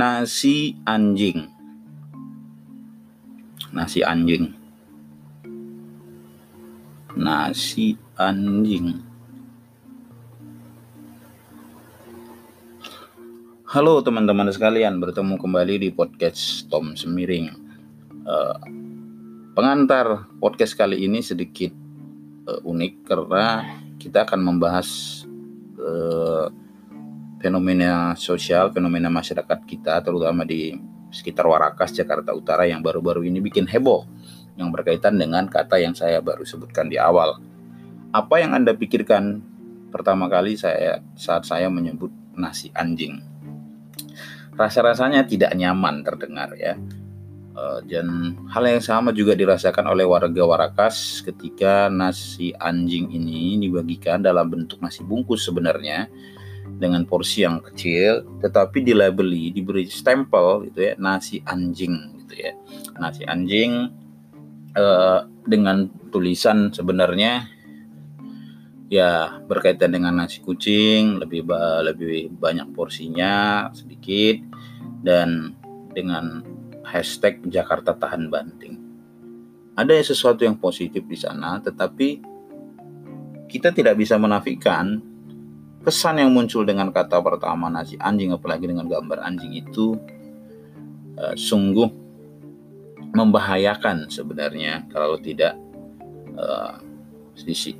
Nasi anjing. Nasi anjing. Nasi anjing. Halo teman-teman sekalian, bertemu kembali di podcast Tom Semiring. Uh, pengantar podcast kali ini sedikit uh, unik karena kita akan membahas uh, fenomena sosial, fenomena masyarakat kita, terutama di sekitar Warakas, Jakarta Utara yang baru-baru ini bikin heboh yang berkaitan dengan kata yang saya baru sebutkan di awal. Apa yang Anda pikirkan pertama kali saya saat saya menyebut nasi anjing? rasa-rasanya tidak nyaman terdengar ya. Uh, dan hal yang sama juga dirasakan oleh warga Warakas ketika nasi anjing ini dibagikan dalam bentuk nasi bungkus sebenarnya dengan porsi yang kecil tetapi dilabeli diberi stempel gitu ya nasi anjing gitu ya nasi anjing uh, dengan tulisan sebenarnya ya berkaitan dengan nasi kucing lebih lebih banyak porsinya sedikit dan dengan hashtag Jakarta tahan banting. Ada sesuatu yang positif di sana, tetapi kita tidak bisa menafikan kesan yang muncul dengan kata pertama nasi anjing, apalagi dengan gambar anjing itu uh, sungguh membahayakan sebenarnya kalau tidak uh,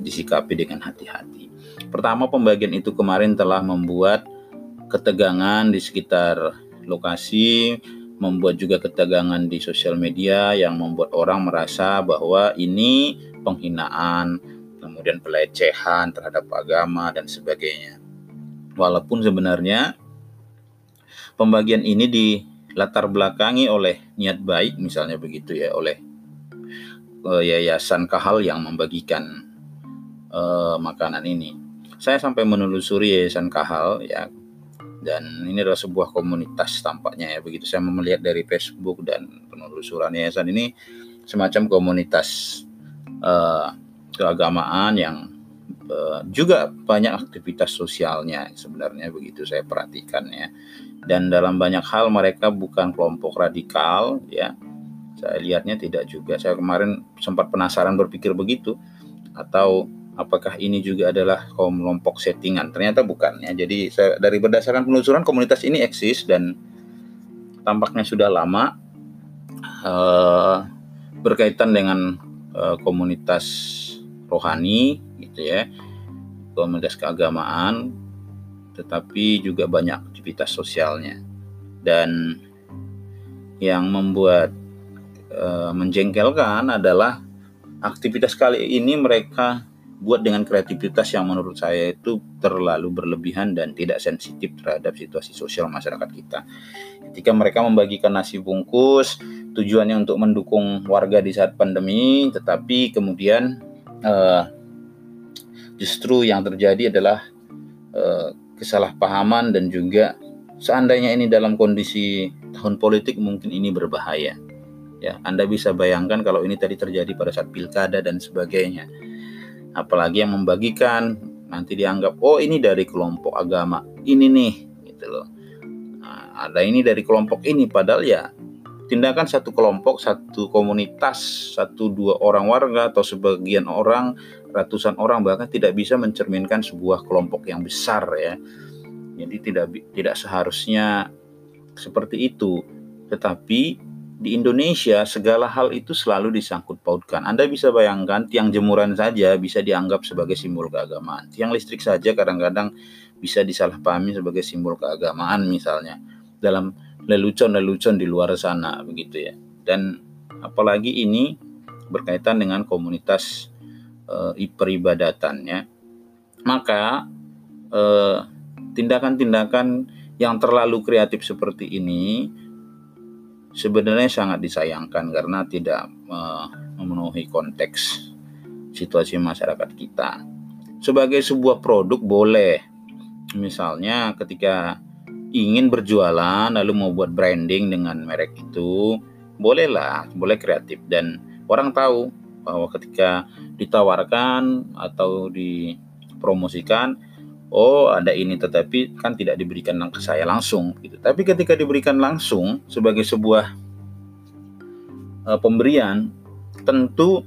disikapi dengan hati-hati. Pertama, pembagian itu kemarin telah membuat ketegangan di sekitar lokasi, membuat juga ketegangan di sosial media yang membuat orang merasa bahwa ini penghinaan, kemudian pelecehan terhadap agama dan sebagainya. Walaupun sebenarnya pembagian ini dilatar belakangi oleh niat baik misalnya begitu ya oleh uh, yayasan Kahal yang membagikan uh, makanan ini. Saya sampai menelusuri yayasan Kahal ya dan ini adalah sebuah komunitas tampaknya ya begitu saya melihat dari Facebook dan penelusuran yayasan ini semacam komunitas uh, keagamaan yang uh, juga banyak aktivitas sosialnya sebenarnya begitu saya perhatikan ya dan dalam banyak hal mereka bukan kelompok radikal ya saya lihatnya tidak juga. Saya kemarin sempat penasaran berpikir begitu atau apakah ini juga adalah kelompok settingan? Ternyata bukan ya. Jadi saya, dari berdasarkan penelusuran komunitas ini eksis dan tampaknya sudah lama uh, berkaitan dengan uh, komunitas rohani gitu ya. Komunitas keagamaan tetapi juga banyak aktivitas sosialnya. Dan yang membuat e, menjengkelkan adalah aktivitas kali ini mereka buat dengan kreativitas yang menurut saya itu terlalu berlebihan dan tidak sensitif terhadap situasi sosial masyarakat kita. Ketika mereka membagikan nasi bungkus, tujuannya untuk mendukung warga di saat pandemi, tetapi kemudian uh, justru yang terjadi adalah uh, kesalahpahaman dan juga seandainya ini dalam kondisi tahun politik mungkin ini berbahaya. Ya, Anda bisa bayangkan kalau ini tadi terjadi pada saat pilkada dan sebagainya. Apalagi yang membagikan nanti dianggap oh ini dari kelompok agama ini nih gitu loh. Nah, ada ini dari kelompok ini padahal ya tindakan satu kelompok, satu komunitas, satu dua orang warga atau sebagian orang, ratusan orang bahkan tidak bisa mencerminkan sebuah kelompok yang besar ya. Jadi tidak tidak seharusnya seperti itu. Tetapi di Indonesia segala hal itu selalu disangkut pautkan. Anda bisa bayangkan tiang jemuran saja bisa dianggap sebagai simbol keagamaan. Tiang listrik saja kadang-kadang bisa disalahpahami sebagai simbol keagamaan misalnya dalam lelucon-lelucon di luar sana begitu ya. Dan apalagi ini berkaitan dengan komunitas e, peribadatan ya. Maka eh, tindakan-tindakan yang terlalu kreatif seperti ini sebenarnya sangat disayangkan karena tidak memenuhi konteks situasi masyarakat kita. Sebagai sebuah produk boleh, misalnya ketika ingin berjualan lalu mau buat branding dengan merek itu, bolehlah, boleh kreatif dan orang tahu bahwa ketika ditawarkan atau dipromosikan oh ada ini tetapi kan tidak diberikan ke saya langsung gitu. Tapi ketika diberikan langsung sebagai sebuah uh, pemberian tentu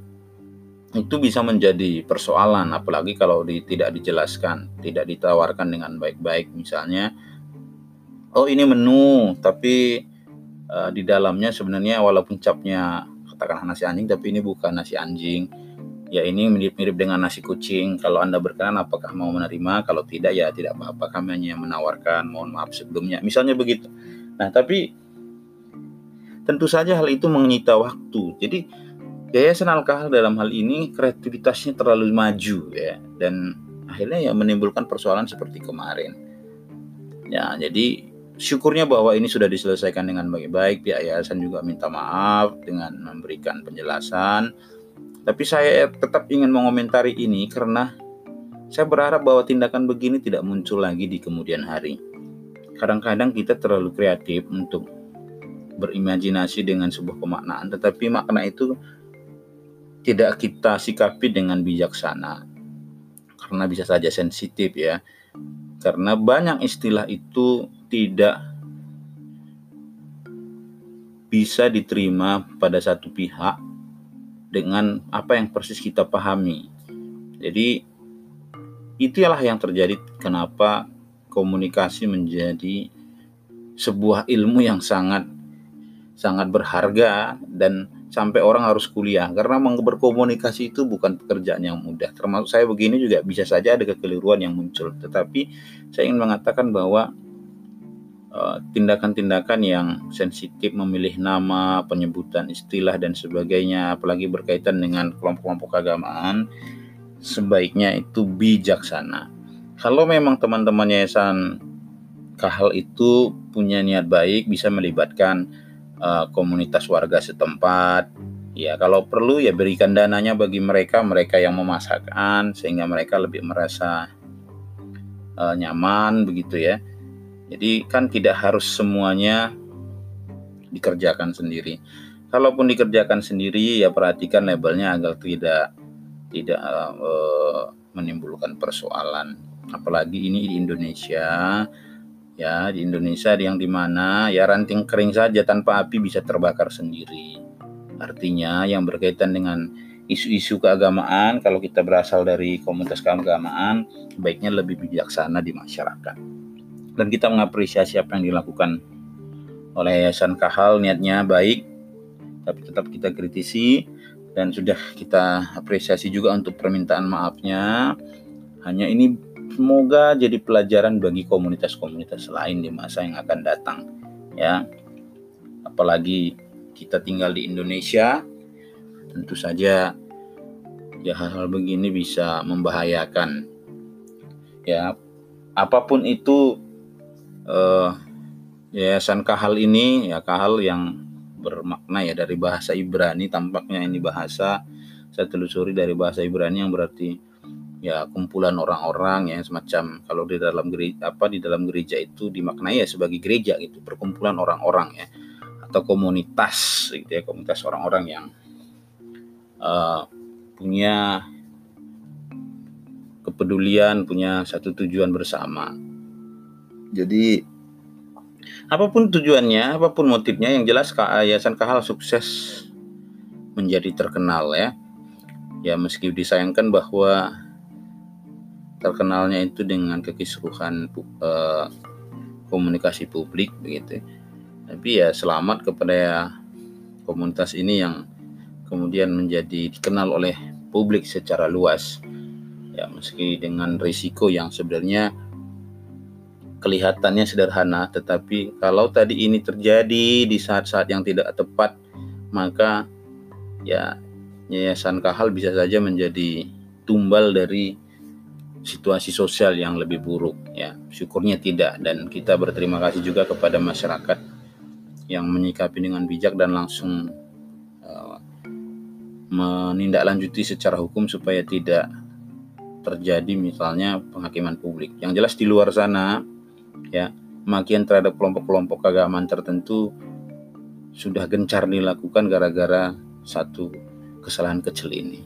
itu bisa menjadi persoalan apalagi kalau di, tidak dijelaskan, tidak ditawarkan dengan baik-baik misalnya oh ini menu tapi uh, di dalamnya sebenarnya walaupun capnya katakanlah nasi anjing tapi ini bukan nasi anjing ya ini mirip-mirip dengan nasi kucing. Kalau Anda berkenan apakah mau menerima? Kalau tidak ya tidak apa-apa. Kami hanya menawarkan, mohon maaf sebelumnya. Misalnya begitu. Nah, tapi tentu saja hal itu menyita waktu. Jadi Yayasan Alkahal dalam hal ini kreativitasnya terlalu maju ya dan akhirnya ya menimbulkan persoalan seperti kemarin. Ya, jadi syukurnya bahwa ini sudah diselesaikan dengan baik-baik. Pihak yayasan juga minta maaf dengan memberikan penjelasan tapi saya tetap ingin mengomentari ini karena saya berharap bahwa tindakan begini tidak muncul lagi di kemudian hari. Kadang-kadang kita terlalu kreatif untuk berimajinasi dengan sebuah pemaknaan, tetapi makna itu tidak kita sikapi dengan bijaksana. Karena bisa saja sensitif ya. Karena banyak istilah itu tidak bisa diterima pada satu pihak dengan apa yang persis kita pahami. Jadi itulah yang terjadi kenapa komunikasi menjadi sebuah ilmu yang sangat sangat berharga dan sampai orang harus kuliah. Karena berkomunikasi itu bukan pekerjaan yang mudah. Termasuk saya begini juga bisa saja ada kekeliruan yang muncul. Tetapi saya ingin mengatakan bahwa tindakan-tindakan yang sensitif memilih nama, penyebutan istilah dan sebagainya apalagi berkaitan dengan kelompok-kelompok keagamaan sebaiknya itu bijaksana. Kalau memang teman-teman yayasan Kahal itu punya niat baik bisa melibatkan uh, komunitas warga setempat ya kalau perlu ya berikan dananya bagi mereka mereka yang memasakkan sehingga mereka lebih merasa uh, nyaman begitu ya jadi kan tidak harus semuanya dikerjakan sendiri. Kalaupun dikerjakan sendiri ya perhatikan labelnya agar tidak tidak uh, menimbulkan persoalan. Apalagi ini di Indonesia ya di Indonesia yang di mana ya ranting kering saja tanpa api bisa terbakar sendiri. Artinya yang berkaitan dengan isu-isu keagamaan kalau kita berasal dari komunitas keagamaan baiknya lebih bijaksana di masyarakat dan kita mengapresiasi apa yang dilakukan oleh Yayasan Kahal. Niatnya baik tapi tetap kita kritisi. Dan sudah kita apresiasi juga untuk permintaan maafnya. Hanya ini semoga jadi pelajaran bagi komunitas-komunitas lain di masa yang akan datang ya. Apalagi kita tinggal di Indonesia tentu saja ya hal-hal begini bisa membahayakan ya. Apa pun itu uh, Yayasan Kahal ini ya Kahal yang bermakna ya dari bahasa Ibrani tampaknya ini bahasa saya telusuri dari bahasa Ibrani yang berarti ya kumpulan orang-orang ya semacam kalau di dalam gereja apa di dalam gereja itu dimaknai ya sebagai gereja gitu perkumpulan orang-orang ya atau komunitas gitu ya komunitas orang-orang yang uh, punya kepedulian punya satu tujuan bersama jadi apa pun tujuannya, apa pun motifnya, yang jelas Yayasan Kahal sukses menjadi terkenal ya. Ya meski disayangkan bahwa terkenalnya itu dengan kekisruhan uh, komunikasi publik begitu. Tapi ya selamat kepada komunitas ini yang kemudian menjadi dikenal oleh publik secara luas. Ya meski dengan risiko yang sebenarnya kelihatannya sederhana, tetapi kalau tadi ini terjadi di saat-saat yang tidak tepat, maka ya Yayasan Kahal bisa saja menjadi tumbal dari situasi sosial yang lebih buruk ya. Syukurnya tidak dan kita berterima kasih juga kepada masyarakat yang menyikapi dengan bijak dan langsung uh, menindaklanjuti secara hukum supaya tidak terjadi misalnya penghakiman publik. Yang jelas di luar sana ya makian terhadap kelompok-kelompok keagamaan tertentu sudah gencar dilakukan gara-gara satu kesalahan kecil ini.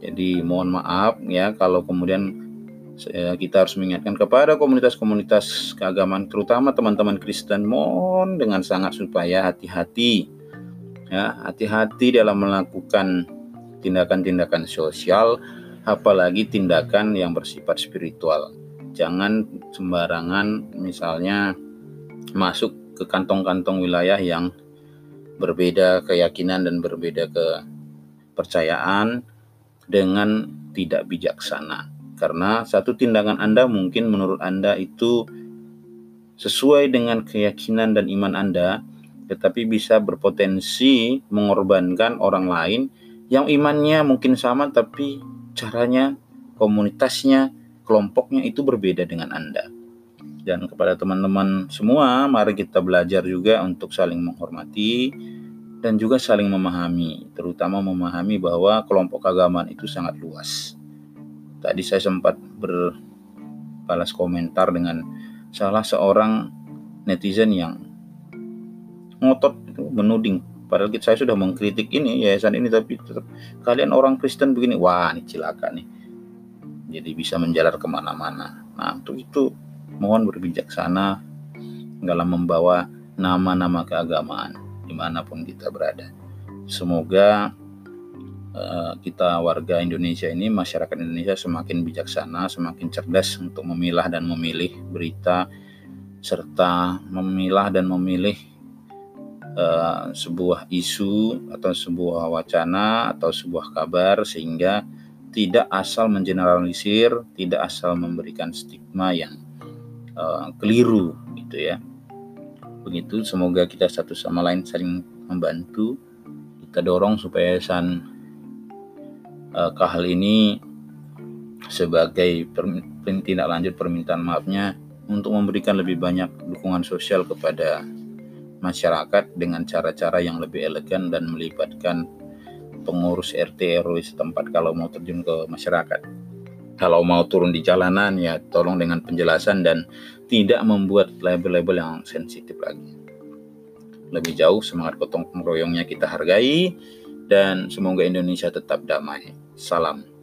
Jadi mohon maaf ya kalau kemudian kita harus mengingatkan kepada komunitas-komunitas keagamaan terutama teman-teman Kristen mohon dengan sangat supaya hati-hati ya hati-hati dalam melakukan tindakan-tindakan sosial apalagi tindakan yang bersifat spiritual jangan sembarangan misalnya masuk ke kantong-kantong wilayah yang berbeda keyakinan dan berbeda kepercayaan dengan tidak bijaksana. Karena satu tindakan Anda mungkin menurut Anda itu sesuai dengan keyakinan dan iman Anda, tetapi bisa berpotensi mengorbankan orang lain yang imannya mungkin sama tapi caranya, komunitasnya, kelompoknya itu berbeda dengan Anda. Dan kepada teman-teman semua, mari kita belajar juga untuk saling menghormati dan juga saling memahami, terutama memahami bahwa kelompok keagamaan itu sangat luas. Tadi saya sempat berbalas komentar dengan salah seorang netizen yang ngotot itu menuding. Padahal saya sudah mengkritik ini yayasan ini tapi tetap kalian orang Kristen begini wah ini cilaka nih jadi bisa menjalar ke mana-mana. Nah untuk itu mohon berbijaksana dalam membawa nama-nama keagamaan di mana pun kita berada. Semoga Eh, kita warga Indonesia ini, masyarakat Indonesia semakin bijaksana, semakin cerdas untuk memilah dan memilih berita serta memilah dan memilih uh, sebuah isu atau sebuah wacana atau sebuah kabar sehingga tidak asal mengeneralisir, tidak asal memberikan stigma yang uh, keliru gitu ya. Begitu semoga kita satu sama lain saling membantu. Kita dorong supaya yayasan uh, hal ini sebagai tindak lanjut permintaan maafnya untuk memberikan lebih banyak dukungan sosial kepada masyarakat dengan cara-cara yang lebih elegan dan melibatkan pengurus RT RW setempat kalau mau terjun ke masyarakat. Kalau mau turun di jalanan ya tolong dengan penjelasan dan tidak membuat label-label yang sensitif lagi. Lebih jauh semangat gotong royongnya kita hargai dan semoga Indonesia tetap damai. Salam.